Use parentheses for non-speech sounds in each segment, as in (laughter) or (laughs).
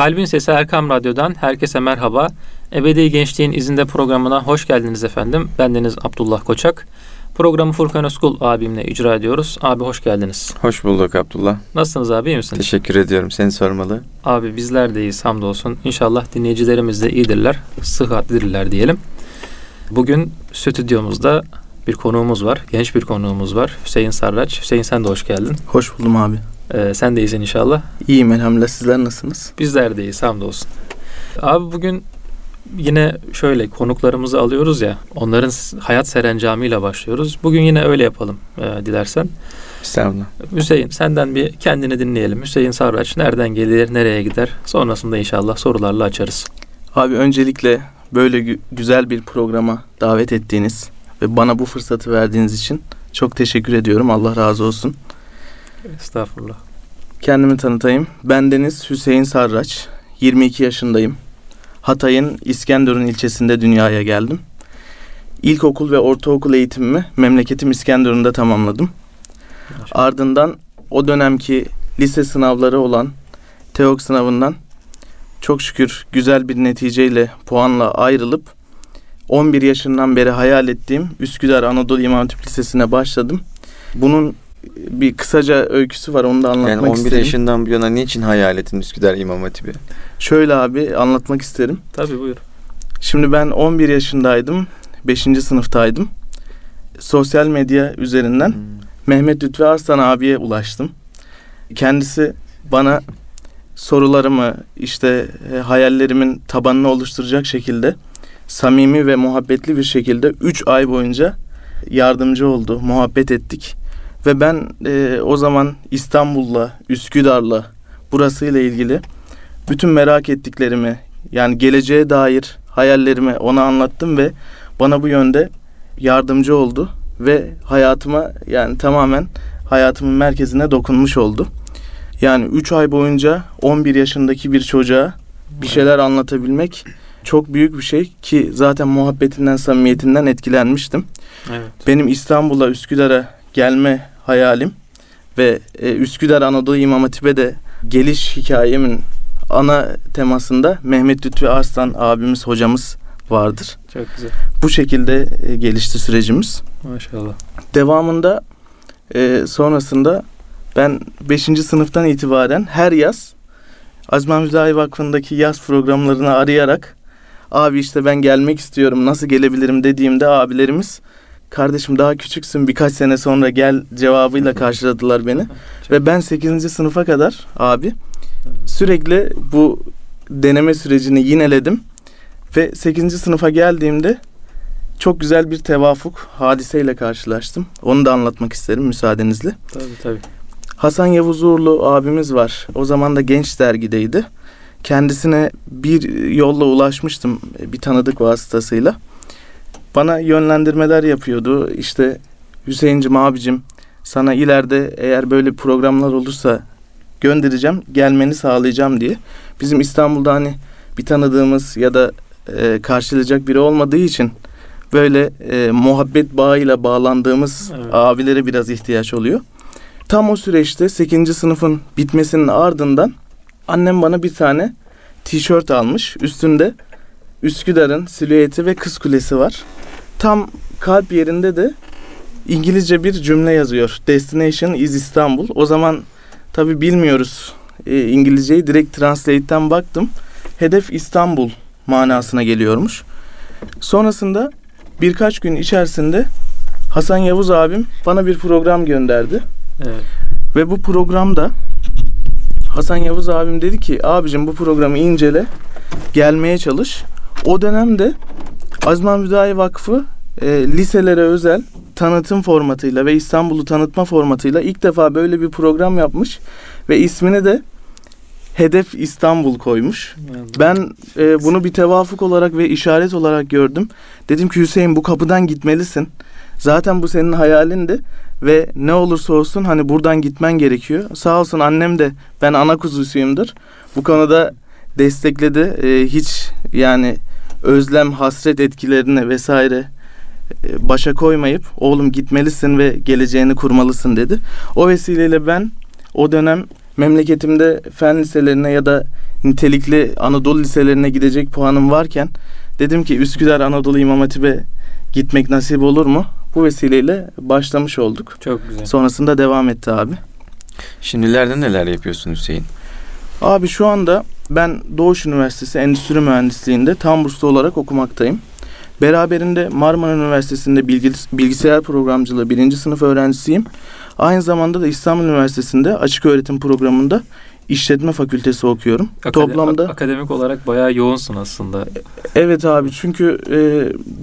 Kalbin Sesi Erkam Radyo'dan herkese merhaba. Ebedi Gençliğin izinde programına hoş geldiniz efendim. Bendeniz Abdullah Koçak. Programı Furkan Özkul abimle icra ediyoruz. Abi hoş geldiniz. Hoş bulduk Abdullah. Nasılsınız abi iyi misiniz? Teşekkür ediyorum. Seni sormalı. Abi bizler de iyiyiz hamdolsun. İnşallah dinleyicilerimiz de iyidirler. Sıhhatlidirler diyelim. Bugün stüdyomuzda bir konuğumuz var. Genç bir konuğumuz var. Hüseyin Sarraç. Hüseyin sen de hoş geldin. Hoş buldum abi. Ee, sen de iyisin inşallah. İyiyim elhamdülillah. Sizler nasılsınız? Bizler de iyiyiz hamdolsun. Abi bugün yine şöyle konuklarımızı alıyoruz ya. Onların hayat serencamıyla başlıyoruz. Bugün yine öyle yapalım e, dilersen. Estağfurullah. Hüseyin senden bir kendini dinleyelim. Hüseyin Sarraç nereden gelir, nereye gider? Sonrasında inşallah sorularla açarız. Abi öncelikle böyle gü- güzel bir programa davet ettiğiniz ve bana bu fırsatı verdiğiniz için çok teşekkür ediyorum. Allah razı olsun. Estağfurullah. Kendimi tanıtayım. Ben Deniz Hüseyin Sarraç. 22 yaşındayım. Hatay'ın İskenderun ilçesinde dünyaya geldim. İlkokul ve ortaokul eğitimimi memleketim İskenderun'da tamamladım. Ardından o dönemki lise sınavları olan TEOK sınavından çok şükür güzel bir neticeyle puanla ayrılıp 11 yaşından beri hayal ettiğim Üsküdar Anadolu İmam Hatip Lisesi'ne başladım. Bunun bir kısaca öyküsü var onu da anlatmak Yani 11 isterim. yaşından bu yana niçin hayal ettin Üsküdar İmam Hatibi? Şöyle abi anlatmak isterim. Tabii buyur. Şimdi ben 11 yaşındaydım. 5. sınıftaydım. Sosyal medya üzerinden Hmm. Mehmet Lütfi Arslan abiye ulaştım. Kendisi bana sorularımı işte e, hayallerimin tabanını oluşturacak şekilde samimi ve muhabbetli bir şekilde 3 ay boyunca yardımcı oldu. Muhabbet ettik. Ve ben e, o zaman İstanbul'la, Üsküdar'la burasıyla ilgili bütün merak ettiklerimi yani geleceğe dair hayallerimi ona anlattım ve bana bu yönde yardımcı oldu ve hayatıma yani tamamen hayatımın merkezine dokunmuş oldu. Yani 3 ay boyunca 11 yaşındaki bir çocuğa bir şeyler anlatabilmek çok büyük bir şey ki zaten muhabbetinden, samimiyetinden etkilenmiştim. Evet. Benim İstanbul'a, Üsküdar'a gelme hayalim ve e, Üsküdar Anadolu İmam Hatip'e de geliş hikayemin ana temasında Mehmet Lütfi Arslan abimiz, hocamız vardır. Çok güzel. Bu şekilde e, gelişti sürecimiz. Maşallah. Devamında e, sonrasında ben 5. sınıftan itibaren her yaz Azman Müdahi Vakfı'ndaki yaz programlarını arayarak abi işte ben gelmek istiyorum nasıl gelebilirim dediğimde abilerimiz kardeşim daha küçüksün birkaç sene sonra gel cevabıyla karşıladılar beni. Ve ben 8. sınıfa kadar abi sürekli bu deneme sürecini yineledim. Ve 8. sınıfa geldiğimde çok güzel bir tevafuk hadiseyle karşılaştım. Onu da anlatmak isterim müsaadenizle. Tabii tabii. Hasan Yavuz Uğurlu abimiz var. O zaman da Genç Dergi'deydi. Kendisine bir yolla ulaşmıştım bir tanıdık vasıtasıyla. Bana yönlendirmeler yapıyordu. İşte Hüseyin'cim abicim sana ileride eğer böyle programlar olursa göndereceğim, gelmeni sağlayacağım diye. Bizim İstanbul'da hani bir tanıdığımız ya da e, karşılayacak biri olmadığı için böyle e, muhabbet bağıyla bağlandığımız Evet. abilere biraz ihtiyaç oluyor. Tam o süreçte 8. sınıfın bitmesinin ardından annem bana bir tane tişört almış. Üstünde Üsküdar'ın silüeti ve kız kulesi var. Tam kalp yerinde de İngilizce bir cümle yazıyor. Destination is İstanbul. O zaman tabi bilmiyoruz e, İngilizceyi. Direkt Translate'ten baktım. Hedef İstanbul manasına geliyormuş. Sonrasında birkaç gün içerisinde Hasan Yavuz abim bana bir program gönderdi. Evet. Ve bu programda Hasan Yavuz abim dedi ki abicim bu programı incele gelmeye çalış. O dönemde Azman Müdahi Vakfı e, liselere özel tanıtım formatıyla ve İstanbul'u tanıtma formatıyla ilk defa böyle bir program yapmış ve ismini de Hedef İstanbul koymuş. Ben e, bunu bir tevafuk olarak ve işaret olarak gördüm. Dedim ki Hüseyin bu kapıdan gitmelisin. Zaten bu senin hayalindi ve ne olursa olsun hani buradan gitmen gerekiyor. Sağ olsun annem de ben ana kuzusuyumdur. Bu konuda destekledi. E, hiç yani özlem, hasret etkilerini vesaire e, başa koymayıp oğlum gitmelisin ve geleceğini kurmalısın dedi. O vesileyle ben o dönem memleketimde fen liselerine ya da nitelikli Anadolu liselerine gidecek puanım varken dedim ki Üsküdar Anadolu İmam Hatip'e gitmek nasip olur mu? Bu vesileyle başlamış olduk. Çok güzel. Sonrasında devam etti abi. Şimdilerde neler yapıyorsun Hüseyin? Abi şu anda ben Doğuş Üniversitesi Endüstri Mühendisliğinde tam burslu olarak okumaktayım. Beraberinde Marmara Üniversitesi'nde bilgis- bilgisayar programcılığı birinci sınıf öğrencisiyim. Aynı zamanda da İstanbul Üniversitesi'nde açık öğretim programında işletme fakültesi okuyorum. Akade- Toplamda akademik olarak bayağı yoğunsun aslında. evet abi çünkü e,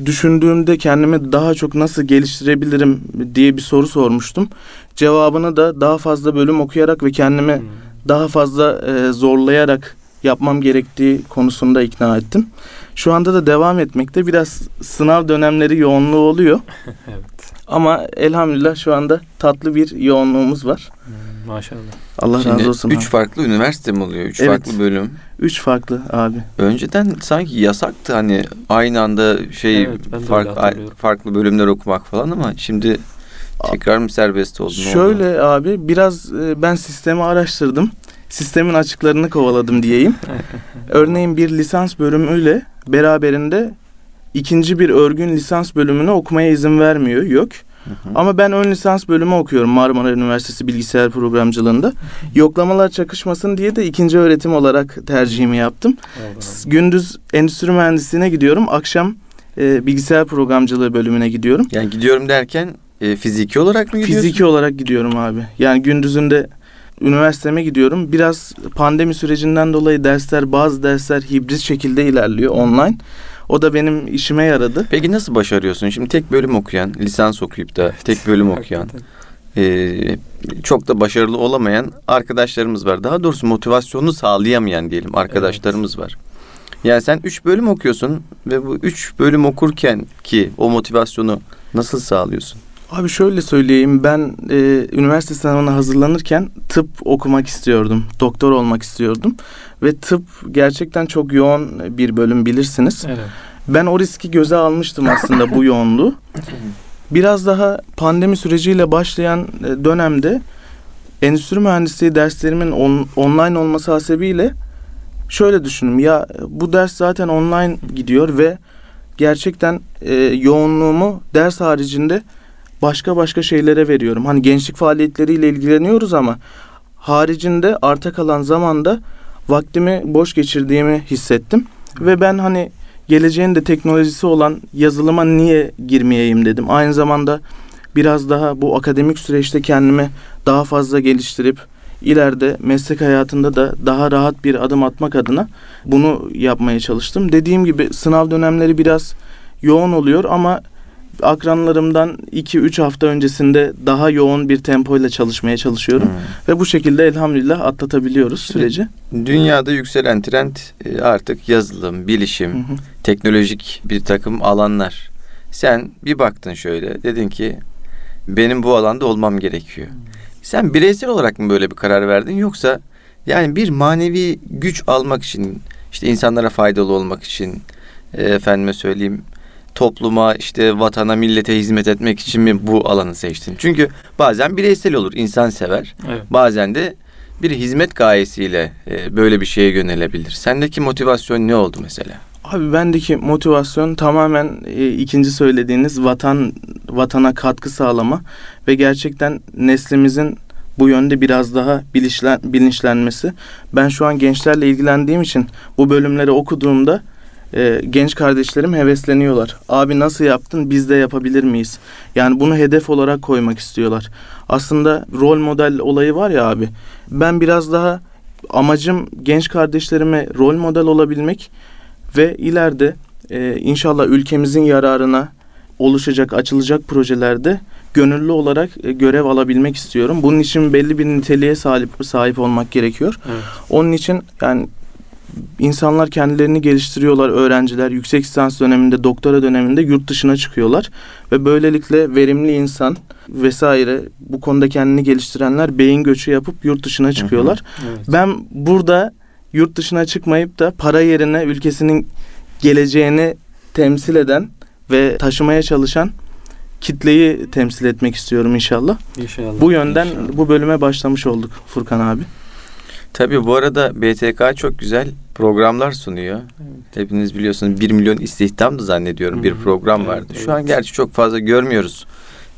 düşündüğümde kendimi daha çok nasıl geliştirebilirim diye bir soru sormuştum. Cevabını da daha fazla bölüm okuyarak ve kendimi Hmm. daha fazla e, zorlayarak yapmam gerektiği konusunda ikna ettim. Şu anda da devam etmekte. Biraz sınav dönemleri yoğunluğu oluyor. (laughs) evet. Ama elhamdülillah şu anda tatlı bir yoğunluğumuz var. Hmm, maşallah. Allah Şimdi razı olsun. üç abi. farklı üniversite mi oluyor? Üç Evet. farklı bölüm. Üç farklı abi. Önceden sanki yasaktı hani aynı anda şey Evet, ben de fark- öyle hatırlıyorum. farklı bölümler okumak falan ama şimdi tekrar mı serbest oldu? ne oldu? Şöyle abi biraz e, ben sistemi araştırdım. Sistemin açıklarını kovaladım diyeyim. Örneğin bir lisans bölümüyle beraberinde ikinci bir örgün lisans bölümünü okumaya izin vermiyor. Yok. Hı hı. Ama ben ön lisans bölümü okuyorum Marmara Üniversitesi Bilgisayar Programcılığında. Yoklamalar çakışmasın diye de ikinci öğretim olarak tercihimi yaptım. Gündüz endüstri mühendisliğine gidiyorum. Akşam e, bilgisayar programcılığı bölümüne gidiyorum. Yani gidiyorum derken e, fiziki olarak mı gidiyorsun? Fiziki olarak gidiyorum abi. Yani gündüzünde üniversiteme gidiyorum. Biraz pandemi sürecinden dolayı dersler bazı dersler hibrit şekilde ilerliyor online. O da benim işime yaradı. Peki nasıl başarıyorsun? Şimdi tek bölüm okuyan, lisans okuyup da tek bölüm okuyan, e, çok da başarılı olamayan arkadaşlarımız var. Daha doğrusu motivasyonunu sağlayamayan diyelim arkadaşlarımız var. Yani sen üç bölüm okuyorsun ve bu üç bölüm okurken ki o motivasyonu nasıl sağlıyorsun? Abi şöyle söyleyeyim ben e, üniversite sınavına hazırlanırken tıp okumak istiyordum. Doktor olmak istiyordum. Ve tıp gerçekten çok yoğun bir bölüm bilirsiniz. Evet. Ben o riski göze almıştım aslında bu yoğunluğu. Biraz daha pandemi süreciyle başlayan e, dönemde endüstri mühendisliği derslerimin on- online olması hasebiyle şöyle düşündüm. Ya bu ders zaten online gidiyor ve gerçekten e, yoğunluğumu ders haricinde başka başka şeylere veriyorum. Hani gençlik faaliyetleriyle ilgileniyoruz ama haricinde arta kalan zamanda vaktimi boş geçirdiğimi hissettim. Ve ben hani geleceğin de teknolojisi olan yazılıma niye girmeyeyim dedim. Aynı zamanda biraz daha bu akademik süreçte kendimi daha fazla geliştirip ileride meslek hayatında da daha rahat bir adım atmak adına bunu yapmaya çalıştım. Dediğim gibi sınav dönemleri biraz yoğun oluyor ama akranlarımdan 2-3 hafta öncesinde daha yoğun bir tempoyla çalışmaya çalışıyorum. Ve bu şekilde elhamdülillah atlatabiliyoruz süreci. Dünyada yükselen trend e, artık yazılım, bilişim, Hı hı. teknolojik bir takım alanlar. Sen bir baktın şöyle dedin ki benim bu alanda olmam gerekiyor. Sen bireysel olarak mı böyle bir karar verdin yoksa yani bir manevi güç almak için işte insanlara faydalı olmak için e, efendime söyleyeyim topluma işte vatana millete hizmet etmek için mi bu alanı seçtin? Çünkü bazen bireysel olur insan sever. Evet. Bazen de bir hizmet gayesiyle e, böyle bir şeye yönelebilir. Sendeki motivasyon ne oldu mesela? Abi bendeki motivasyon tamamen e, ikinci söylediğiniz vatan vatana katkı sağlama ve gerçekten neslimizin bu yönde biraz daha bilinçlen, bilinçlenmesi. Ben şu an gençlerle ilgilendiğim için bu bölümleri okuduğumda e, genç kardeşlerim hevesleniyorlar. Abi nasıl yaptın biz de yapabilir miyiz? Yani bunu hedef olarak koymak istiyorlar. Aslında rol model olayı var ya abi. Ben biraz daha amacım genç kardeşlerime rol model olabilmek ve ileride e, inşallah ülkemizin yararına oluşacak, açılacak projelerde gönüllü olarak e, görev alabilmek istiyorum. Bunun için belli bir niteliğe sahip sahip olmak gerekiyor. Evet. Onun için yani insanlar kendilerini geliştiriyorlar. Öğrenciler yüksek lisans döneminde, doktora döneminde yurt dışına çıkıyorlar ve böylelikle verimli insan vesaire bu konuda kendini geliştirenler beyin göçü yapıp yurt dışına çıkıyorlar. Evet. Ben burada yurt dışına çıkmayıp da para yerine ülkesinin geleceğini temsil eden ve taşımaya çalışan kitleyi temsil etmek istiyorum inşallah. İnşallah. Bu yönden İnşallah. bu bölüme başlamış olduk Furkan abi. Tabii bu arada BTK çok güzel programlar sunuyor. Hepiniz biliyorsunuz 1 milyon istihdamdı zannediyorum bir program Evet, vardı. evet. Şu an gerçi çok fazla görmüyoruz.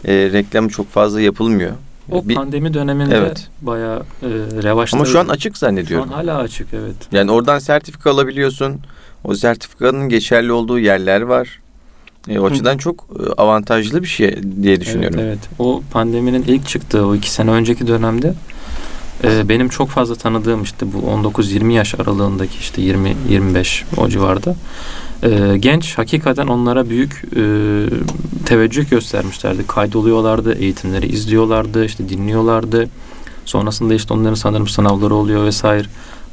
E, reklamı çok fazla yapılmıyor. O Bir- pandemi döneminde Evet. bayağı e, revaçta. Ama şu an açık Şu zannediyorum. an hala açık evet. Yani oradan sertifika alabiliyorsun. O sertifikanın geçerli olduğu yerler var. E, o Hı. açıdan çok e, avantajlı bir şey diye düşünüyorum. Evet, evet. O pandeminin ilk çıktığı o iki sene önceki dönemde e, benim çok fazla tanıdığım işte bu 19-20 yaş aralığındaki işte 20-25 o civarda e, genç hakikaten onlara büyük e, teveccüh göstermişlerdi. Kaydoluyorlardı, eğitimleri izliyorlardı, işte dinliyorlardı. Sonrasında işte onların sanırım sınavları oluyor vesaire.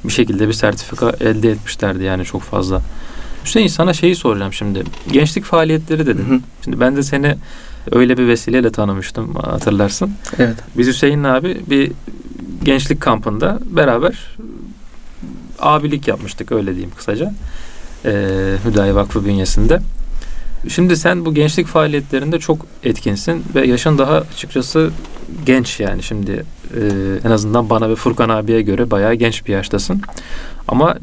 Bir şekilde bir sertifika elde etmişlerdi yani çok fazla. Hüseyin sana şeyi soracağım şimdi. Gençlik faaliyetleri dedin. Hı hı. Şimdi ben de seni öyle bir vesileyle tanımıştım hatırlarsın. Evet. Biz Hüseyin abi bir gençlik kampında beraber abilik yapmıştık öyle diyeyim kısaca. Ee, Hüdayi Vakfı bünyesinde. Şimdi sen bu gençlik faaliyetlerinde çok etkinsin ve yaşın daha açıkçası genç yani şimdi e, en azından bana ve Furkan abiye göre bayağı genç bir yaştasın. Ama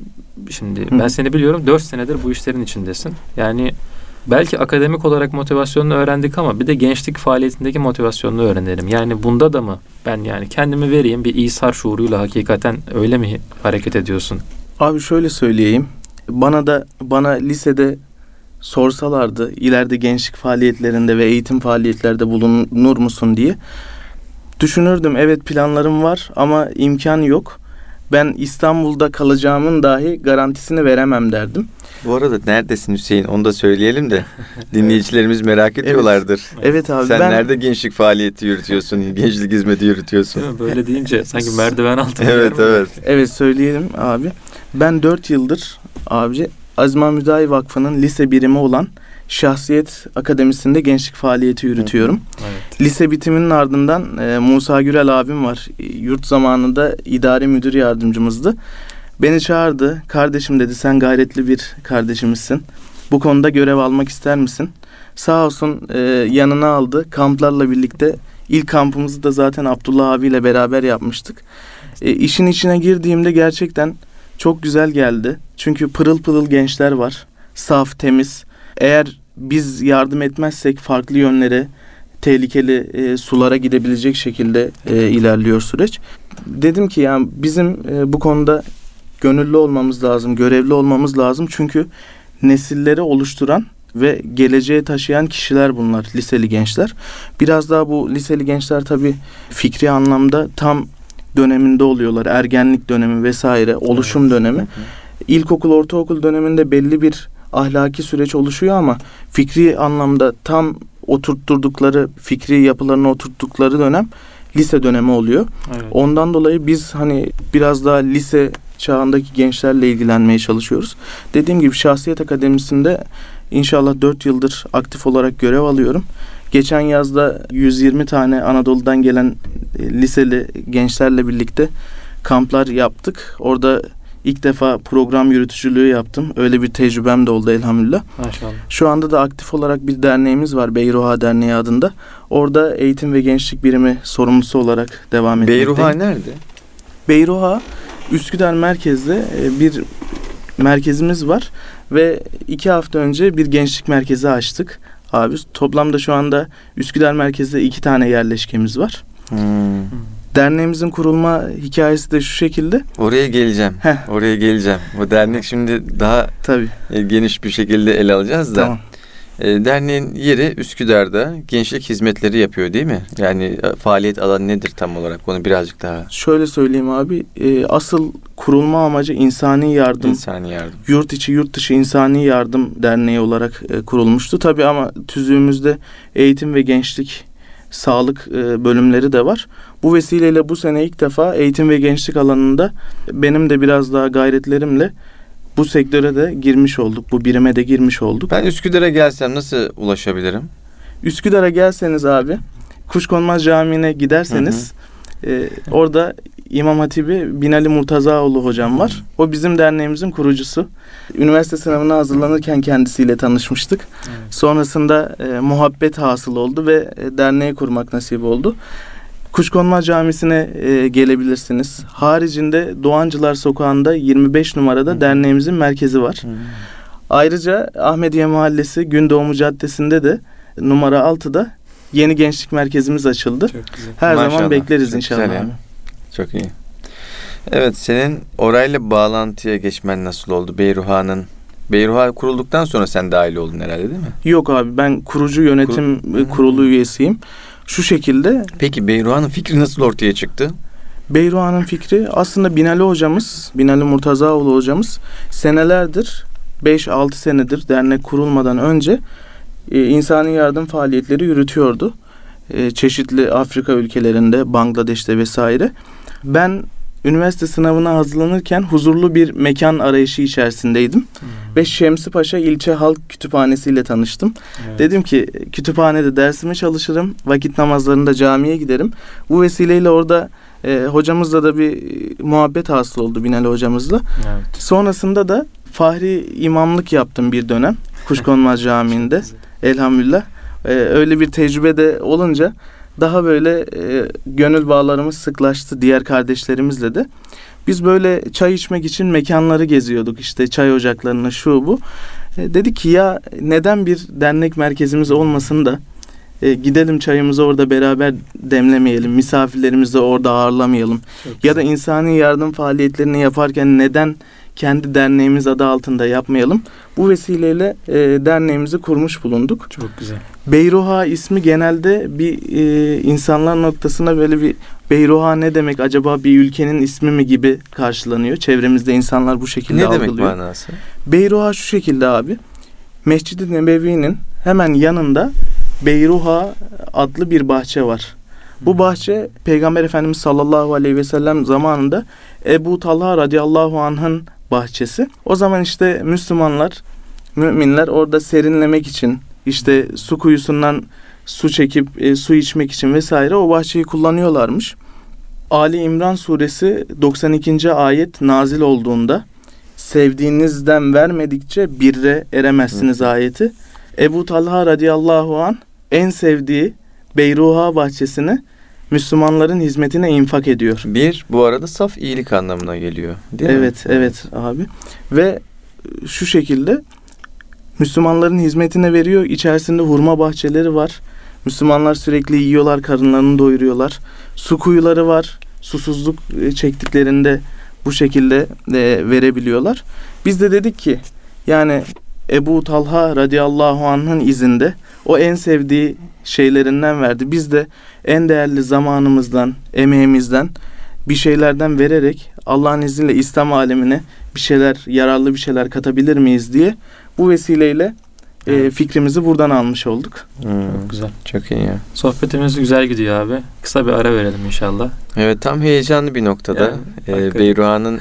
şimdi Hı. ben seni biliyorum 4 senedir bu işlerin içindesin. Yani belki akademik olarak motivasyonunu öğrendik ama bir de gençlik faaliyetindeki motivasyonunu öğrenelim. Yani bunda da mı ben yani kendimi vereyim bir İsar şuuruyla hakikaten öyle mi hareket ediyorsun? Abi şöyle söyleyeyim. Bana da bana lisede sorsalardı ileride gençlik faaliyetlerinde ve eğitim faaliyetlerde bulunur musun diye düşünürdüm. Evet planlarım var ama imkan yok. Ben İstanbul'da kalacağımın dahi garantisini veremem derdim. Bu arada neredesin Hüseyin onu da söyleyelim de (laughs) dinleyicilerimiz merak ediyorlardır. Evet abi Sen ben nerede gençlik faaliyeti yürütüyorsun, (laughs) gençlik hizmeti yürütüyorsun? Böyle deyince sanki (laughs) merdiven altında. evet evet. evet söyleyelim abi. Ben 4 yıldır abi Azma Müdahi Vakfı'nın lise birimi olan Şahsiyet Akademisi'nde gençlik faaliyeti yürütüyorum. Evet. Lise bitiminin ardından e, Musa Gürel abim var. E, Yurt zamanında idari müdür yardımcımızdı. Beni çağırdı. Kardeşim dedi sen gayretli bir kardeşimizsin. Bu konuda görev almak ister misin? Sağ olsun e, yanına aldı. Kamplarla birlikte ilk kampımızı da zaten Abdullah abiyle beraber yapmıştık. E, işin içine girdiğimde gerçekten çok güzel geldi. Çünkü pırıl pırıl gençler var. Saf, temiz. Eğer biz yardım etmezsek farklı yönlere, tehlikeli e, sulara gidebilecek şekilde e, ilerliyor süreç. Dedim ki yani bizim e, bu konuda gönüllü olmamız lazım, görevli olmamız lazım. Çünkü nesilleri oluşturan ve geleceğe taşıyan kişiler bunlar, liseli gençler. Biraz daha bu liseli gençler tabii fikri anlamda tam döneminde oluyorlar. Ergenlik dönemi vesaire, oluşum dönemi. İlkokul, ortaokul döneminde belli bir ahlaki süreç oluşuyor ama fikri anlamda tam oturtturdukları, fikri yapılarını oturttukları dönem lise dönemi oluyor. Evet. Ondan dolayı biz hani biraz daha lise çağındaki gençlerle ilgilenmeye çalışıyoruz. Dediğim gibi Şahsiyet Akademisi'nde inşallah 4 yıldır aktif olarak görev alıyorum. Geçen yazda 120 tane Anadolu'dan gelen e, liseli gençlerle birlikte kamplar yaptık. Orada ilk defa program yürütücülüğü yaptım. Öyle bir tecrübem de oldu elhamdülillah. Maşallah. Şu anda da aktif olarak bir derneğimiz var Beyruha Derneği adında. Orada eğitim ve gençlik birimi sorumlusu olarak devam etmekteyim. Beyruha nerede? Beyruha Üsküdar merkezde e, bir merkezimiz var ve iki hafta önce bir gençlik merkezi açtık. Abi toplamda şu anda Üsküdar merkezde iki tane yerleşkemiz var. Hmm. Derneğimizin kurulma hikayesi de şu şekilde. Oraya geleceğim. Heh. Oraya geleceğim. Bu dernek şimdi daha Tabii. e, geniş bir şekilde ele alacağız da. Tamam. E, derneğin yeri Üsküdar'da gençlik hizmetleri yapıyor değil mi? Yani e, faaliyet alanı nedir tam olarak? Onu birazcık daha Şöyle söyleyeyim abi. e, asıl kurulma amacı insani yardım. insani yardım. yurt içi yurt dışı insani yardım derneği olarak e, kurulmuştu. Tabii ama tüzüğümüzde eğitim ve gençlik sağlık e, bölümleri de var. Bu vesileyle bu sene ilk defa eğitim ve gençlik alanında benim de biraz daha gayretlerimle bu sektöre de girmiş olduk. Bu birime de girmiş olduk. Ben Üsküdar'a gelsem nasıl ulaşabilirim? Üsküdar'a gelseniz abi Kuşkonmaz Camii'ne giderseniz e, orada İmam Hatibi Binali Murtazaoğlu hocam var. O bizim derneğimizin kurucusu. Üniversite sınavına hazırlanırken kendisiyle tanışmıştık. Evet. Sonrasında e, muhabbet hasıl oldu ve e, derneği kurmak nasip oldu. Kuşkonmaz Camisi'ne e, gelebilirsiniz. Haricinde Doğancılar Sokağı'nda 25 numarada Hı. derneğimizin merkezi var. Ayrıca Ahmediye Mahallesi Gündoğumu Caddesi'nde de numara 6'da yeni gençlik merkezimiz açıldı. Çok güzel. Her Maşallah. zaman bekleriz Çok inşallah. güzel ya. abi. Çok iyi. Evet senin orayla bağlantıya geçmen nasıl oldu? Beyruha'nın Beyruha kurulduktan sonra sen dahil oldun herhalde değil mi? Yok abi ben kurucu yönetim Kur- kurulu üyesiyim. Şu şekilde Peki Beyruha'nın fikri nasıl ortaya çıktı? Beyruhan'ın fikri aslında Binali hocamız, Binali Murtazaoğlu hocamız senelerdir 5-6 senedir dernek kurulmadan önce e, insani yardım faaliyetleri yürütüyordu. E, çeşitli Afrika ülkelerinde, Bangladeş'te vesaire. Ben üniversite sınavına hazırlanırken huzurlu bir mekan arayışı içerisindeydim ve Şemsi Paşa İlçe Halk Kütüphanesi ile tanıştım. Evet. Dedim ki kütüphanede dersimi çalışırım, vakit namazlarında camiye giderim. Bu vesileyle orada e, hocamızla da bir e, muhabbet hasıl oldu Binali hocamızla. Evet. Sonrasında da Fahri imamlık yaptım bir dönem Kuşkonmaz (laughs) Camii'nde elhamdülillah. E, öyle bir tecrübe de olunca daha böyle e, gönül bağlarımız sıklaştı diğer kardeşlerimizle de. Biz böyle çay içmek için mekanları geziyorduk işte çay ocaklarını şu bu. E, dedik ki ya neden bir dernek merkezimiz olmasın da e, gidelim çayımızı orada beraber demlemeyelim, misafirlerimizi orada ağırlamayalım. Çok Ya da insani yardım faaliyetlerini yaparken neden kendi derneğimiz adı altında yapmayalım? Bu vesileyle e, derneğimizi kurmuş bulunduk. çok güzel. Beyruha ismi genelde bir e, insanlar noktasına böyle bir Beyruha ne demek acaba bir ülkenin ismi mi gibi karşılanıyor. Çevremizde insanlar bu şekilde ne demek algılıyor. manası? Beyruha şu şekilde abi. Mescid-i Nebevi'nin hemen yanında Beyruha adlı bir bahçe var. Bu bahçe Peygamber Efendimiz sallallahu aleyhi ve sellem zamanında Ebu Talha radıyallahu anh'ın bahçesi. O zaman işte Müslümanlar, müminler orada serinlemek için işte su kuyusundan su çekip e, su içmek için vesaire o bahçeyi kullanıyorlarmış. Ali İmran suresi 92. ayet nazil olduğunda sevdiğinizden vermedikçe birre eremezsiniz ayeti. Ebu Talha radıyallahu an en sevdiği Beyruha bahçesini Müslümanların hizmetine infak ediyor. Bir bu arada saf iyilik anlamına geliyor. Değil mi? evet, evet abi. Ve şu şekilde Müslümanların hizmetine veriyor. İçerisinde hurma bahçeleri var. Müslümanlar sürekli yiyorlar, karınlarını doyuruyorlar. Su kuyuları var. Susuzluk e, çektiklerinde bu şekilde e, verebiliyorlar. Biz de dedik ki yani Ebu Talha radıyallahu anh'ın izinde o en sevdiği şeylerinden verdi. Biz de en değerli zamanımızdan, emeğimizden bir şeylerden vererek Allah'ın izniyle İslam alemine bir şeyler, yararlı bir şeyler katabilir miyiz diye bu vesileyle e, fikrimizi buradan almış olduk. Hmm, Çok güzel. Çok iyi ya. Sohbetimiz güzel gidiyor abi. Kısa bir ara verelim inşallah. Evet tam heyecanlı bir noktada. Yani, Ee. Beyruha'nın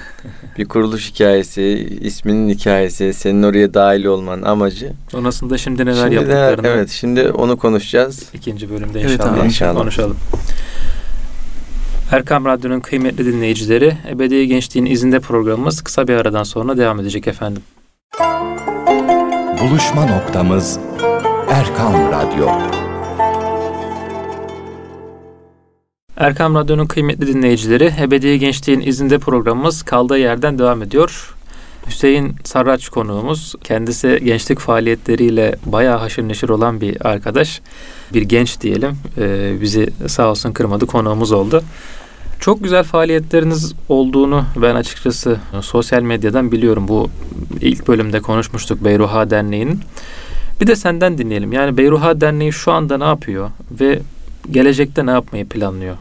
bir kuruluş hikayesi, isminin hikayesi, senin oraya dahil olman amacı. Sonrasında şimdi neler Şimdi yaptıklarını evet şimdi onu konuşacağız. ikinci bölümde Evet inşallah, abi, inşallah. konuşalım. Erkam Radyo'nun kıymetli dinleyicileri, Ebedi Gençliğin izinde programımız kısa bir aradan sonra devam edecek efendim. Buluşma noktamız Erkam Radyo. Erkam Radyo'nun kıymetli dinleyicileri, Ebedi Gençliğin izinde programımız kaldığı yerden devam ediyor. Hüseyin Sarraç konuğumuz. Kendisi gençlik faaliyetleriyle bayağı haşır neşir olan bir arkadaş. Bir genç diyelim. Ee, bizi sağ olsun kırmadı konuğumuz oldu. Çok güzel faaliyetleriniz olduğunu ben açıkçası sosyal medyadan biliyorum. Bu ilk bölümde konuşmuştuk Beyruha Derneği'nin. Bir de senden dinleyelim. Yani Beyruha Derneği şu anda ne yapıyor ve gelecekte ne yapmayı planlıyor?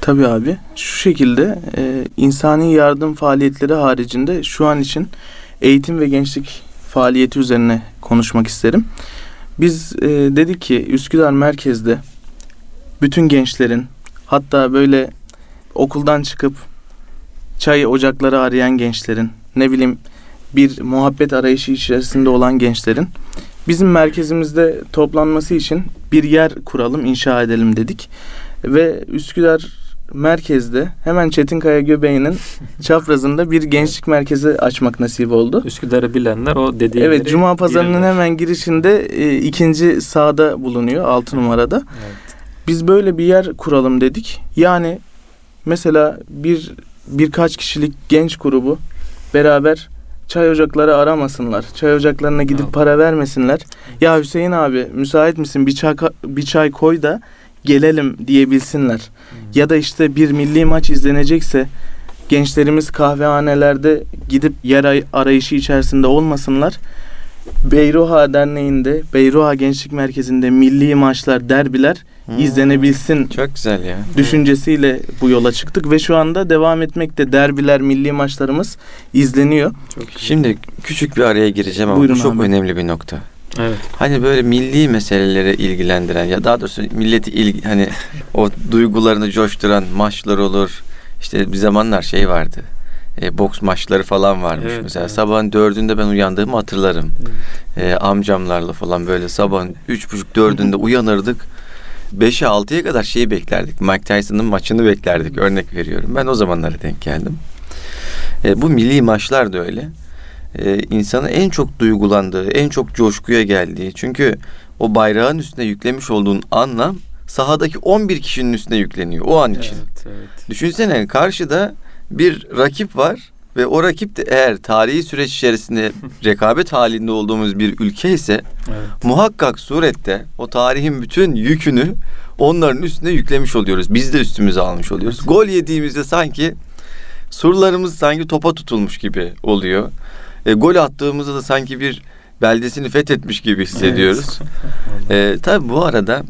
Tabii abi. Şu şekilde e, insani yardım faaliyetleri haricinde şu an için eğitim ve gençlik faaliyeti üzerine konuşmak isterim. Biz e, dedik ki Üsküdar merkezde bütün gençlerin hatta böyle okuldan çıkıp çay ocakları arayan gençlerin ne bileyim bir muhabbet arayışı içerisinde olan gençlerin bizim merkezimizde toplanması için bir yer kuralım, inşa edelim dedik. Ve Üsküdar merkezde hemen Çetinkaya göbeğinin (laughs) çaprazında bir gençlik merkezi açmak nasip oldu. Üsküdar'ı bilenler o dediği Evet, Cuma Pazarı'nın bilirler. hemen girişinde e, ikinci sağda bulunuyor, altı numarada. Evet. Biz böyle bir yer kuralım dedik. Yani mesela bir birkaç kişilik genç grubu beraber çay ocakları aramasınlar. Çay ocaklarına gidip para vermesinler. Ya Hüseyin abi müsait misin bir çay bir çay koy da gelelim diyebilsinler. Ya da işte bir milli maç izlenecekse gençlerimiz kahvehanelerde gidip yer ay- arayışı içerisinde olmasınlar. Beyruha Derneği'nde, Beyruha Gençlik Merkezi'nde milli maçlar, derbiler Hmm. izlenebilsin Çok güzel ya. düşüncesiyle bu yola çıktık ve şu anda devam etmekte derbiler, milli maçlarımız izleniyor. Çok iyi. Şimdi küçük bir araya gireceğim ama Buyurun bu çok abi. önemli bir nokta. Evet. Hani böyle milli meselelere ilgilendiren ya daha doğrusu milleti ilgi, hani o duygularını coşturan maçlar olur. İşte bir zamanlar şey vardı. E, boks maçları falan varmış Evet, mesela. evet. Sabahın dördünde ben uyandığımı hatırlarım. E, amcamlarla falan böyle sabahın üç buçuk dördünde (laughs) uyanırdık. Beşe altıya kadar şeyi beklerdik. Mike Tyson'ın maçını beklerdik. Örnek veriyorum. Ben o zamanlara denk geldim. E, bu milli maçlar da öyle. E, insanın en çok duygulandığı, en çok coşkuya geldiği. Çünkü o bayrağın üstüne yüklemiş olduğun anlam sahadaki 11 kişinin üstüne yükleniyor o an için. Evet, evet. Düşünsene karşıda bir rakip var ve o rakip de eğer tarihi süreç içerisinde (laughs) rekabet halinde olduğumuz bir ülke ise Evet. muhakkak surette o tarihin bütün yükünü onların üstüne yüklemiş oluyoruz. Biz de üstümüze almış oluyoruz. Gol yediğimizde sanki surlarımız sanki topa tutulmuş gibi oluyor. E, gol attığımızda da sanki bir beldesini fethetmiş gibi hissediyoruz. (laughs) E, tabii bu arada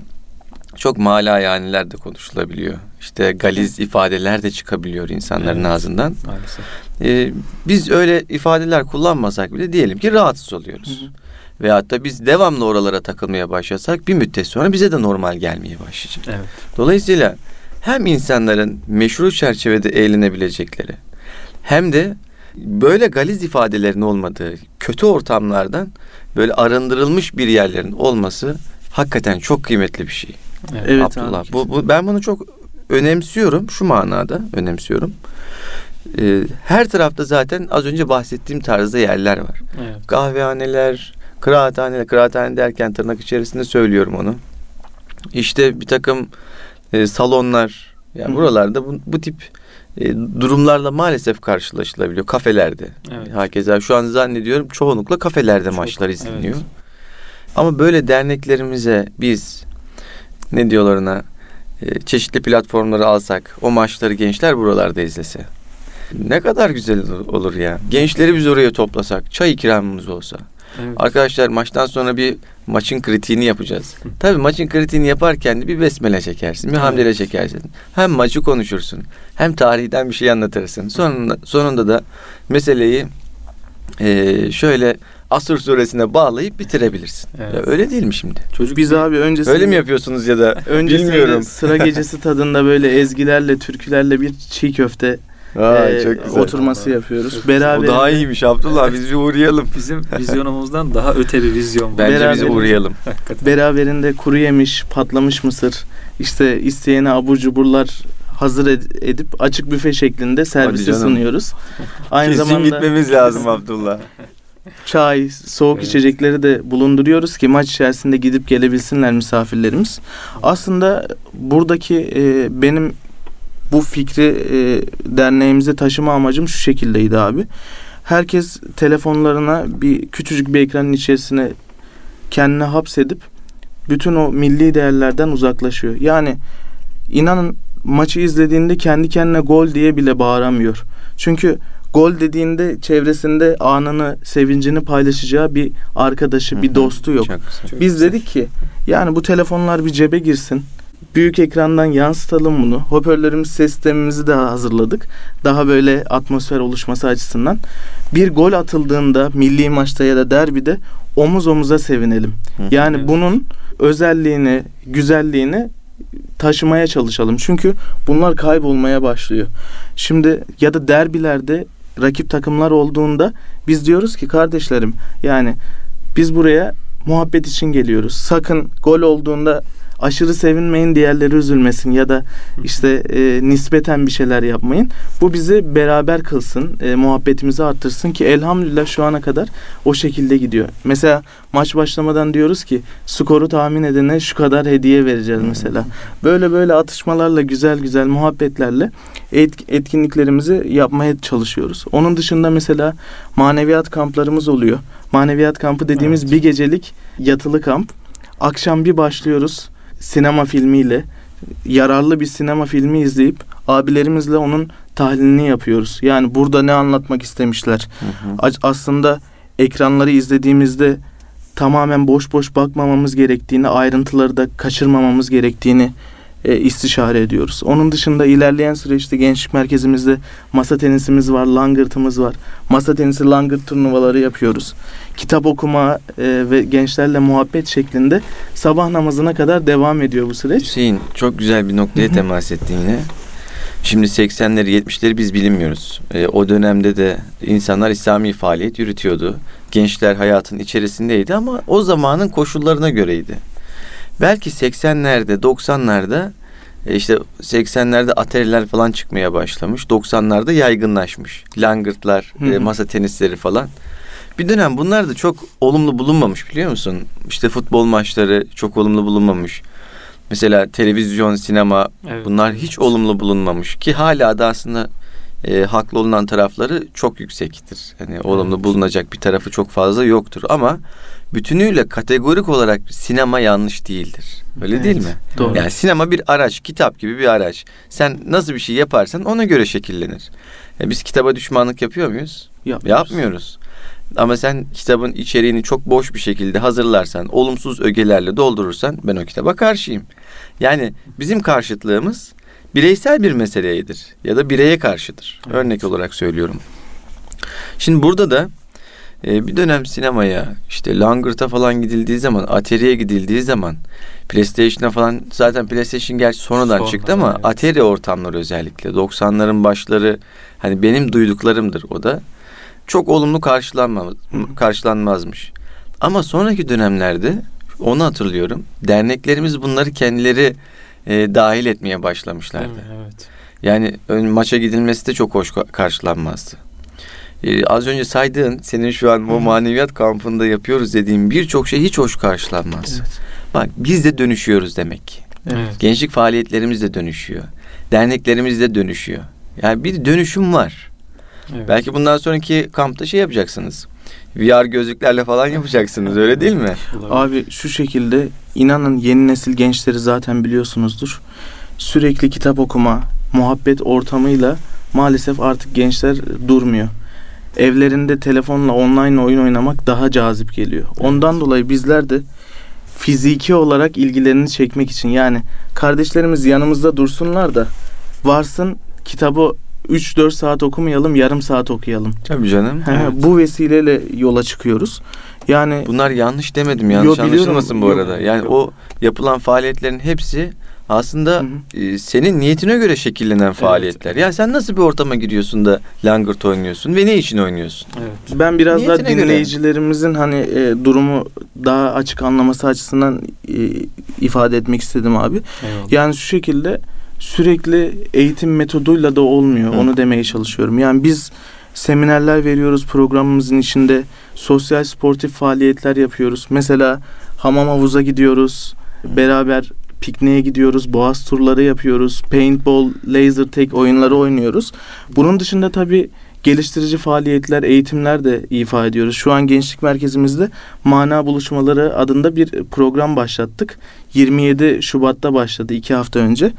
çok mala yaniler de konuşulabiliyor. İşte galiz ifadeler de çıkabiliyor insanların Evet. ağzından. Maalesef. E, biz öyle ifadeler kullanmasak bile diyelim ki rahatsız oluyoruz. Veyahut da biz devamlı oralara takılmaya başlasak bir müddet sonra bize de normal gelmeye başlayacak. Evet. Dolayısıyla hem insanların meşru çerçevede eğlenebilecekleri hem de böyle galiz ifadelerin olmadığı kötü ortamlardan böyle arındırılmış bir yerlerin olması hakikaten çok kıymetli bir şey. Evet. Evet Abdullah. abi. Bu, bu, ben bunu çok önemsiyorum. Şu manada önemsiyorum. Ee, her tarafta zaten az önce bahsettiğim tarzda yerler var. Evet. Kahvehaneler, kıraathaneler, kıraathane derken tırnak içerisinde söylüyorum onu. İşte bir takım e, salonlar, yani Hı. buralarda bu, bu tip e, durumlarla maalesef karşılaşılabiliyor kafelerde. Evet. Hakeza şu an zannediyorum çoğunlukla kafelerde Çok, maçlar izleniyor. evet. Ama böyle derneklerimize biz ne diyorlar ona e, çeşitli platformları alsak o maçları gençler buralarda izlese. Ne kadar güzel olur- ya. Gençleri biz oraya toplasak, çay ikramımız olsa. Evet. Arkadaşlar maçtan sonra bir maçın kritiğini yapacağız. Tabii maçın kritiğini yaparken de bir besmele çekersin, bir Evet. hamdele çekersin. Hem maçı konuşursun, hem tarihten bir şey anlatırsın. Sonunda, sonunda da meseleyi e, şöyle Asır suresine bağlayıp bitirebilirsin. Evet. Ya öyle değil mi şimdi? Çocuk Biz abi öncesinde Öyle mi yapıyorsunuz ya da öncesinde bilmiyorum. sıra gecesi tadında böyle ezgilerle, türkülerle bir çiğ köfte Aa, e, çok güzel. oturması yapıyoruz. Çok O Beraber daha iyiymiş Abdullah biz bir uğrayalım. bizim (laughs) vizyonumuzdan daha öte bir vizyon var. Bence biz Beraber- uğrayalım. (laughs) Hakikaten. beraberinde kuru yemiş, patlamış mısır, işte isteyene abur cuburlar hazır ed- edip açık büfe şeklinde servise sunuyoruz. Aynı Kesin zamanda gitmemiz lazım Abdullah. çay, soğuk Evet. içecekleri de bulunduruyoruz ki maç içerisinde gidip gelebilsinler misafirlerimiz. Aslında buradaki e, benim bu fikri e, derneğimize taşıma amacım şu şekildeydi abi. Herkes telefonlarına bir küçücük bir ekranın içerisine kendini hapsedip bütün o milli değerlerden uzaklaşıyor. Yani inanın maçı izlediğinde kendi kendine gol diye bile bağıramıyor. Çünkü gol dediğinde çevresinde anını, sevincini paylaşacağı bir arkadaşı, bir Hı hı. dostu yok. Çok. Çok Biz güzel. dedik ki yani bu telefonlar bir cebe girsin. Büyük ekrandan yansıtalım bunu. Hoparlörümüz sistemimizi de hazırladık. Daha böyle atmosfer oluşması açısından. Bir gol atıldığında milli maçta ya da derbide omuz omuza sevinelim. Yani Evet. bunun özelliğini, güzelliğini taşımaya çalışalım. Çünkü bunlar kaybolmaya başlıyor. Şimdi ya da derbilerde rakip takımlar olduğunda biz diyoruz ki kardeşlerim yani biz buraya muhabbet için geliyoruz. Sakın gol olduğunda aşırı sevinmeyin diğerleri üzülmesin ya da işte e, nispeten bir şeyler yapmayın. Bu bizi beraber kılsın, e, muhabbetimizi arttırsın ki elhamdülillah şu ana kadar o şekilde gidiyor. Mesela maç başlamadan diyoruz ki skoru tahmin edene şu kadar hediye vereceğiz mesela. Böyle böyle atışmalarla güzel güzel muhabbetlerle et- etkinliklerimizi yapmaya çalışıyoruz. Onun dışında mesela maneviyat kamplarımız oluyor. Maneviyat kampı dediğimiz Evet. bir gecelik yatılı kamp. Akşam bir başlıyoruz sinema filmiyle. Yararlı bir sinema filmi izleyip abilerimizle onun tahlilini yapıyoruz. Yani burada ne anlatmak istemişler? A- aslında ekranları izlediğimizde tamamen boş boş bakmamamız gerektiğini, ayrıntıları da kaçırmamamız gerektiğini e, istişare ediyoruz. Onun dışında ilerleyen süreçte gençlik merkezimizde masa tenisimiz var, langırtımız var. Masa tenisi langırt turnuvaları yapıyoruz. Kitap okuma e, ve gençlerle muhabbet şeklinde sabah namazına kadar devam ediyor bu süreç. Hüseyin çok güzel bir noktaya temas ettin yine. Şimdi 80'leri 70'leri biz bilinmiyoruz. Ee, o dönemde de insanlar İslami faaliyet yürütüyordu. Gençler hayatın içerisindeydi ama o zamanın koşullarına göreydi. Belki 80'lerde 90'larda e, işte 80'lerde atariler falan çıkmaya başlamış. 90'larda yaygınlaşmış. Langırtlar, Hı e, masa tenisleri falan. Bir dönem bunlar da çok olumlu bulunmamış biliyor musun? İşte futbol maçları çok olumlu bulunmamış. Mesela televizyon, sinema Evet. bunlar hiç olumlu bulunmamış ki hala da aslında e, haklı olunan tarafları çok yüksektir. Hani olumlu Evet. bulunacak bir tarafı çok fazla yoktur ama bütünüyle kategorik olarak sinema yanlış değildir. Öyle Evet, değil mi? doğru. Yani sinema bir araç, kitap gibi bir araç. Sen nasıl bir şey yaparsan ona göre şekillenir. E, biz kitaba düşmanlık yapıyor muyuz? Yapmıyoruz. Yapmıyoruz. Ama sen kitabın içeriğini çok boş bir şekilde hazırlarsan, olumsuz ögelerle doldurursan ben o kitaba karşıyım. Yani bizim karşıtlığımız bireysel bir meseleydir ya da bireye karşıdır. Evet. Örnek olarak söylüyorum. Şimdi burada da e, bir dönem sinemaya işte Langırt'a falan gidildiği zaman, Atari'ye gidildiği zaman PlayStation'a falan zaten PlayStation gerçi sonradan Sonra, çıktı ama evet. Atari ortamları özellikle 90'ların başları hani benim duyduklarımdır o da çok olumlu karşılanmaz, karşılanmazmış. Ama sonraki dönemlerde onu hatırlıyorum. Derneklerimiz bunları kendileri e, dahil etmeye başlamışlardı. Evet. Yani ön maça gidilmesi de çok hoş ka- karşılanmazdı. Ee, az önce saydığın senin şu an o maneviyat kampında yapıyoruz dediğin birçok şey hiç hoş karşılanmaz. Evet. Bak biz de dönüşüyoruz demek ki. Evet. Gençlik faaliyetlerimiz de dönüşüyor. Derneklerimiz de dönüşüyor. Yani bir dönüşüm var. Evet. Belki bundan sonraki kampta şey yapacaksınız. VR gözlüklerle falan yapacaksınız öyle değil mi? Abi şu şekilde inanın yeni nesil gençleri zaten biliyorsunuzdur. Sürekli kitap okuma, muhabbet ortamıyla maalesef artık gençler durmuyor. Evlerinde telefonla online oyun oynamak daha cazip geliyor. Ondan dolayı bizler de fiziki olarak ilgilerini çekmek için yani kardeşlerimiz yanımızda dursunlar da varsın kitabı 3-4 saat okumayalım yarım saat okuyalım. Tabii canım. He, Evet. Bu vesileyle yola çıkıyoruz. Yani Bunlar yanlış demedim yanlış Yo, anlaşılmasın bu Yok, arada. Yani yok. o yapılan faaliyetlerin hepsi aslında Hı hı. e, senin niyetine göre şekillenen faaliyetler. Ya sen nasıl bir ortama giriyorsun da langırt oynuyorsun ve ne için oynuyorsun? Evet. Ben biraz daha Niyetine göre. dinleyicilerimizin hani e, durumu daha açık anlaması açısından e, ifade etmek istedim abi. Eyvallah. Yani şu şekilde sürekli eğitim metoduyla da olmuyor. Hı. Onu demeye çalışıyorum. Yani biz seminerler veriyoruz programımızın içinde. Sosyal sportif faaliyetler yapıyoruz. Mesela hamam havuza gidiyoruz. Beraber pikniğe gidiyoruz. Boğaz turları yapıyoruz. Paintball, laser tag oyunları oynuyoruz. Bunun dışında tabii geliştirici faaliyetler, eğitimler de ifa ediyoruz. Şu an gençlik merkezimizde mana buluşmaları adında bir program başlattık. 27 Şubat'ta başladı iki hafta önce.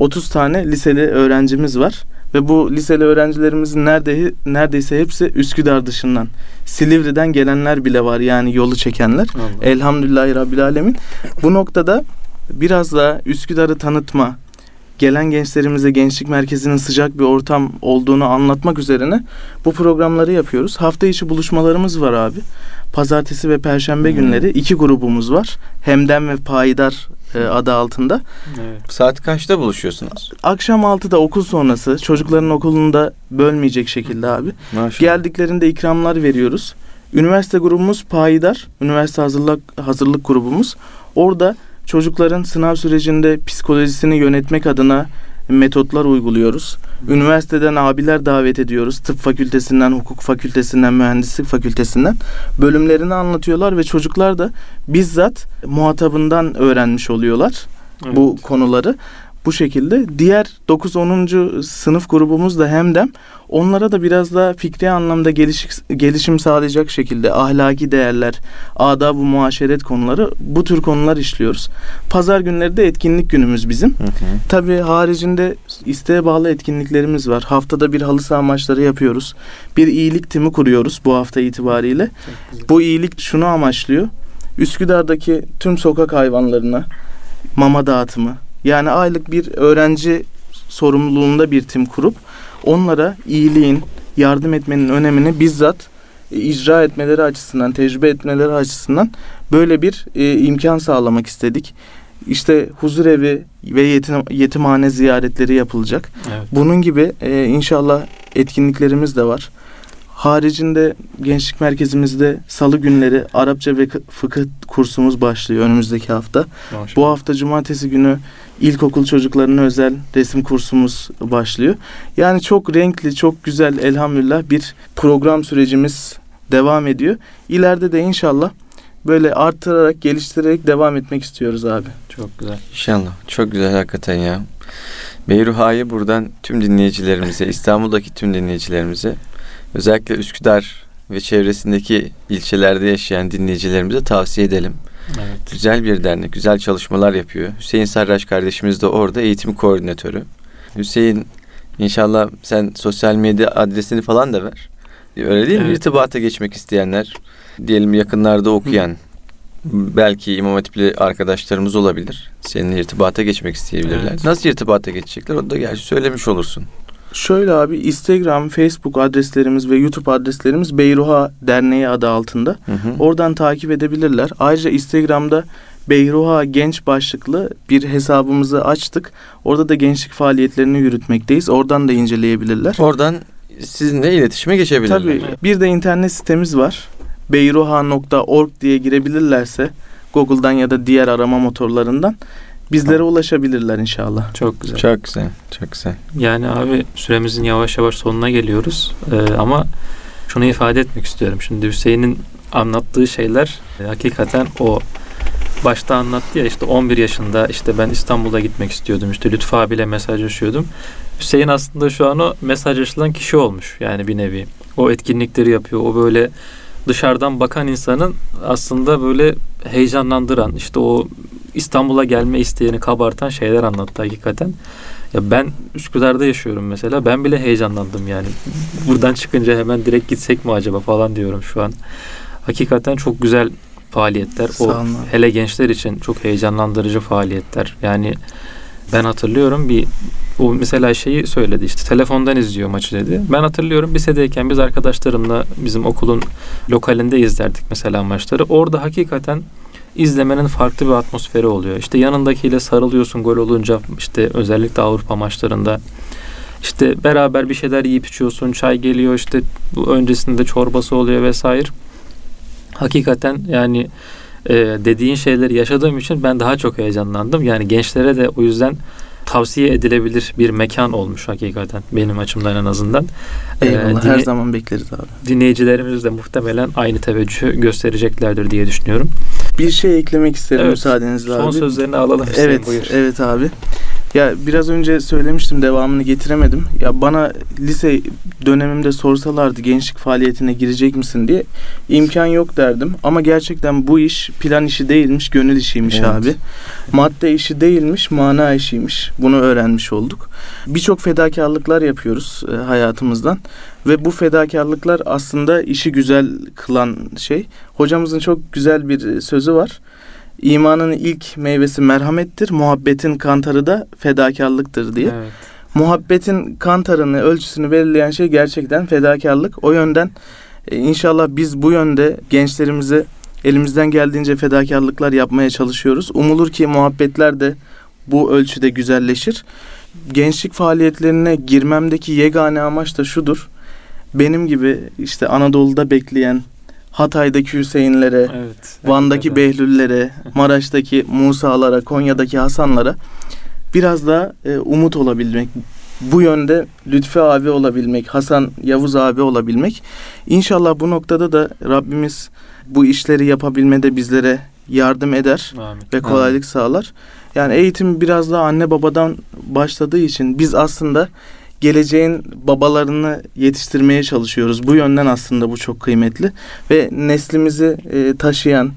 30 tane liseli öğrencimiz var ve bu liseli öğrencilerimizin nerede, neredeyse hepsi Üsküdar dışından. Silivri'den gelenler bile var yani yolu çekenler. Allah. Elhamdülillahi Rabbil Alemin. Bu noktada biraz da Üsküdar'ı tanıtma, gelen gençlerimize gençlik merkezinin sıcak bir ortam olduğunu anlatmak üzerine bu programları yapıyoruz. Hafta içi buluşmalarımız var abi. Pazartesi ve perşembe Hmm. günleri iki grubumuz var. Hemden ve Payidar e, adı altında. Evet. Saat kaçta buluşuyorsunuz? Akşam 6'da okul sonrası çocukların okulunda bölmeyecek şekilde abi. Maşallah. Geldiklerinde ikramlar veriyoruz. Üniversite grubumuz Payidar. Üniversite hazırlık hazırlık grubumuz. Orada çocukların sınav sürecinde psikolojisini yönetmek adına metotlar uyguluyoruz. Üniversiteden abiler davet ediyoruz. Tıp fakültesinden, hukuk fakültesinden, mühendislik fakültesinden bölümlerini anlatıyorlar ve çocuklar da bizzat muhatabından öğrenmiş oluyorlar bu konuları. Bu şekilde diğer 9-10. sınıf grubumuz da hemdem onlara da biraz daha fikri anlamda geliş, gelişim sağlayacak şekilde ahlaki değerler, adab-ı muaşeret konuları bu tür konular işliyoruz. Pazar günleri de etkinlik günümüz bizim. Hı hı. Tabii haricinde isteğe bağlı etkinliklerimiz var. Haftada bir halı saha maçları yapıyoruz. Bir iyilik timi kuruyoruz bu hafta itibariyle. Bu iyilik şunu amaçlıyor. Üsküdar'daki tüm sokak hayvanlarına mama dağıtımı. Yani aylık bir öğrenci sorumluluğunda bir tim kurup onlara iyiliğin, yardım etmenin önemini bizzat e, icra etmeleri açısından, tecrübe etmeleri açısından böyle bir e, imkan sağlamak istedik. İşte huzur evi ve yetim, yetimhane ziyaretleri yapılacak. Evet. Bunun gibi e, inşallah etkinliklerimiz de var. Haricinde gençlik merkezimizde salı günleri Arapça ve kı- fıkıh kursumuz başlıyor önümüzdeki hafta. Maşallah. Bu hafta cumartesi günü ilkokul çocuklarına özel resim kursumuz başlıyor. Yani çok renkli, çok güzel elhamdülillah bir program sürecimiz devam ediyor. İleride de inşallah böyle artırarak, geliştirerek devam etmek istiyoruz abi. Çok güzel. İnşallah. Çok güzel hakikaten ya. Beyruha'yı buradan tüm dinleyicilerimize, İstanbul'daki tüm dinleyicilerimize, özellikle Üsküdar ve çevresindeki ilçelerde yaşayan dinleyicilerimize tavsiye edelim. Evet. Güzel bir dernek, güzel çalışmalar yapıyor. Hüseyin Sarraç kardeşimiz de orada eğitim koordinatörü. Hüseyin inşallah sen sosyal medya adresini falan da ver. Öyle değil mi? Evet. İrtibata geçmek isteyenler, diyelim yakınlarda okuyan, belki İmam Hatipli arkadaşlarımız olabilir. Seninle irtibata geçmek isteyebilirler. Evet. Nasıl irtibata geçecekler? Onu da gerçi söylemiş olursun. Şöyle abi Instagram, Facebook adreslerimiz ve YouTube adreslerimiz Beyruha Derneği adı altında. Hı hı. Oradan takip edebilirler. Ayrıca Instagram'da Beyruha Genç başlıklı bir hesabımızı açtık. Orada da gençlik faaliyetlerini yürütmekteyiz. Oradan da inceleyebilirler. Oradan sizinle iletişime geçebilirler. Tabii bir de internet sitemiz var. beyruha.org diye girebilirlerse Google'dan ya da diğer arama motorlarından bizlere ulaşabilirler inşallah. Çok güzel. Çok güzel, çok güzel. Yani abi süremizin yavaş yavaş sonuna geliyoruz. Ee, ama şunu ifade etmek istiyorum. Şimdi Hüseyin'in anlattığı şeyler e, hakikaten o başta anlattı ya işte 11 yaşında işte ben İstanbul'a gitmek istiyordum. İşte Lütfü abiyle mesajlaşıyordum. Hüseyin aslında şu an o mesajlaşılan kişi olmuş yani bir nevi. O etkinlikleri yapıyor. O böyle dışarıdan bakan insanın aslında böyle heyecanlandıran işte o İstanbul'a gelme isteğini kabartan şeyler anlattı hakikaten. Ya ben Üsküdar'da yaşıyorum mesela. Ben bile heyecanlandım yani. Buradan çıkınca hemen direkt gitsek mi acaba falan diyorum şu an. Hakikaten çok güzel faaliyetler. Sağ O hele gençler için çok heyecanlandırıcı faaliyetler. Yani ben hatırlıyorum bir o mesela şeyi söyledi işte telefondan izliyor maçı dedi. Ben hatırlıyorum lisedeyken biz arkadaşlarımla bizim okulun lokalinde izlerdik mesela maçları. Orada hakikaten izlemenin farklı bir atmosferi oluyor. İşte yanındakiyle sarılıyorsun gol olunca işte özellikle Avrupa maçlarında. İşte beraber bir şeyler yiyip içiyorsun. Çay geliyor işte öncesinde çorbası oluyor vesaire. Hakikaten yani e, dediğin şeyleri yaşadığım için ben daha çok heyecanlandım. Yani gençlere de o yüzden tavsiye edilebilir bir mekan olmuş hakikaten benim açımdan en azından. E, Eyvallah dinle- her zaman bekleriz abi. dinleyicilerimiz de muhtemelen aynı teveccühü göstereceklerdir diye düşünüyorum. Bir şey eklemek isterim Evet. müsaadenizle abi. Son sözlerini alalım Hüseyin Evet, buyur. evet abi. Ya biraz önce söylemiştim devamını getiremedim. Ya bana lise dönemimde sorsalardı gençlik faaliyetine girecek misin diye imkan yok derdim. Ama gerçekten bu iş plan işi değilmiş, gönül işiymiş Evet. abi. Madde işi değilmiş, mana işiymiş. Bunu öğrenmiş olduk. Birçok fedakarlıklar yapıyoruz e, hayatımızdan ve bu fedakarlıklar aslında işi güzel kılan şey. Hocamızın çok güzel bir sözü var. İmanın ilk meyvesi merhamettir, muhabbetin kantarı da fedakarlıktır diye. Evet. Muhabbetin kantarını, ölçüsünü belirleyen şey gerçekten fedakarlık. O yönden e, inşallah biz bu yönde gençlerimize elimizden geldiğince fedakarlıklar yapmaya çalışıyoruz. Umulur ki muhabbetler de bu ölçüde güzelleşir. Gençlik faaliyetlerine girmemdeki yegane amaç da şudur. Benim gibi işte Anadolu'da bekleyen Hatay'daki Hüseyinlere, Evet. Van'daki hakikaten. Behlüllere, (laughs) Maraş'taki Musa'lara, Konya'daki Hasanlara biraz daha e, umut olabilmek. Bu yönde Lütfi abi olabilmek, Hasan Yavuz abi olabilmek. İnşallah bu noktada da Rabbimiz bu işleri yapabilmede bizlere yardım eder Amin. ve kolaylık sağlar. Yani eğitim biraz daha anne babadan başladığı için biz aslında geleceğin babalarını yetiştirmeye çalışıyoruz. Bu yönden aslında bu çok kıymetli ve neslimizi e, taşıyan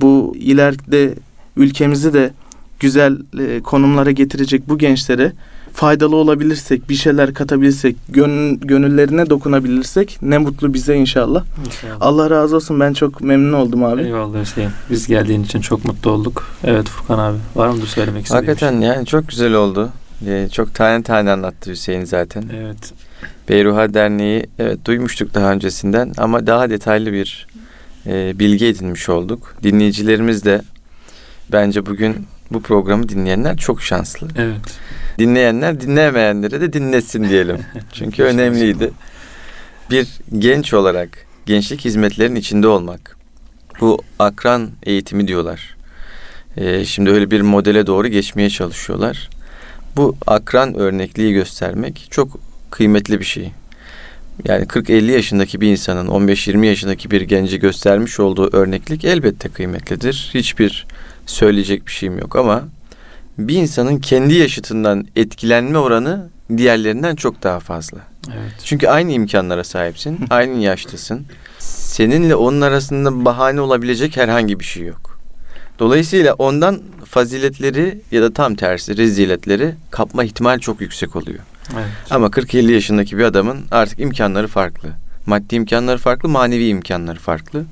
bu ileride ülkemizi de güzel e, konumlara getirecek bu gençlere faydalı olabilirsek, bir şeyler katabilirsek, gönül, gönüllerine dokunabilirsek ne mutlu bize inşallah. İnşallah. Allah razı olsun. Ben çok memnun oldum abi. Eyvallah Hüseyin. Biz geldiğin için çok mutlu olduk. Evet Furkan abi. Var mıdır söylemek istediğin Hakikaten yani çok güzel oldu. Ee, çok tane tane anlattı Hüseyin zaten. Evet. Beyruha Derneği evet duymuştuk daha öncesinden ama daha detaylı bir e, bilgi edinmiş olduk. Dinleyicilerimiz de bence bugün bu programı dinleyenler çok şanslı. Evet. Dinleyenler dinlemeyenlere de dinlesin diyelim. (laughs) Çünkü önemliydi. Bir genç olarak gençlik hizmetlerinin içinde olmak. Bu akran eğitimi diyorlar. Ee, şimdi öyle bir modele doğru geçmeye çalışıyorlar. Bu akran örnekliği göstermek çok kıymetli bir şey. Yani 40-50 yaşındaki bir insanın 15-20 yaşındaki bir genci göstermiş olduğu örneklik elbette kıymetlidir. Hiçbir söyleyecek bir şeyim yok ama bir insanın kendi yaşıtından etkilenme oranı diğerlerinden çok daha fazla. Evet. Çünkü aynı imkanlara sahipsin, (laughs) aynı yaştasın. Seninle onun arasında bahane olabilecek herhangi bir şey yok. Dolayısıyla ondan faziletleri ya da tam tersi reziletleri kapma ihtimal çok yüksek oluyor. Evet. Ama 40-50 yaşındaki bir adamın artık imkanları farklı. Maddi imkanları farklı, manevi imkanları farklı.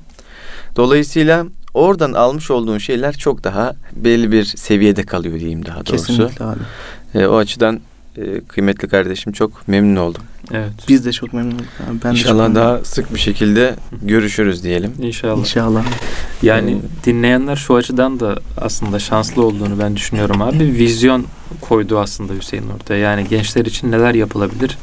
Dolayısıyla oradan almış olduğun şeyler çok daha belli bir seviyede kalıyor diyeyim daha doğrusu. Kesinlikle abi. E, o açıdan e, kıymetli kardeşim çok memnun oldum. Evet. Biz de çok memnun olduk abi. Ben İnşallah memnun daha sık bir şekilde görüşürüz diyelim. İnşallah. İnşallah. Yani Ee, dinleyenler şu açıdan da aslında şanslı olduğunu ben düşünüyorum abi. Vizyon koydu aslında Hüseyin ortaya. Yani gençler için neler yapılabilir?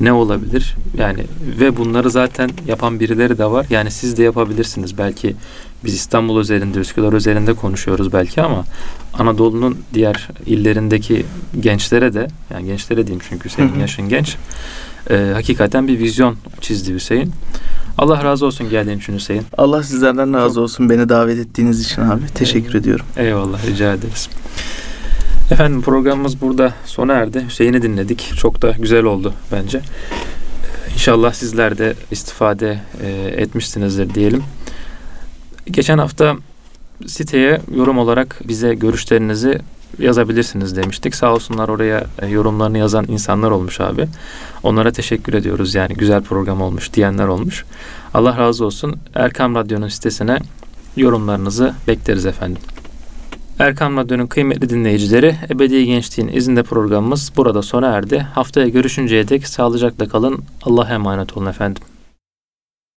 Ne olabilir? Yani ve bunları zaten yapan birileri de var. Yani siz de yapabilirsiniz. Belki biz İstanbul özelinde, Üsküdar özelinde konuşuyoruz belki ama Anadolu'nun diğer illerindeki gençlere de yani gençlere diyeyim çünkü senin yaşın genç. E, hakikaten bir vizyon çizdi Hüseyin. Allah razı olsun geldiğin için Hüseyin. Allah sizlerden razı olsun beni davet ettiğiniz için abi. Teşekkür ediyorum. Eyvallah rica ederiz. Efendim programımız burada sona erdi. Hüseyin'i dinledik. Çok da güzel oldu bence. Ee, İnşallah sizler de istifade e, etmişsinizdir diyelim. Geçen hafta siteye yorum olarak bize görüşlerinizi yazabilirsiniz demiştik. Sağ olsunlar oraya e, yorumlarını yazan insanlar olmuş abi. Onlara teşekkür ediyoruz. Yani güzel program olmuş diyenler olmuş. Allah razı olsun. Erkam Radyo'nun sitesine yorumlarınızı bekleriz efendim. Erkam Radyo'nun kıymetli dinleyicileri, Ebedi Gençliğin izinde programımız burada sona erdi. Haftaya görüşünceye dek sağlıcakla kalın. Allah'a emanet olun efendim.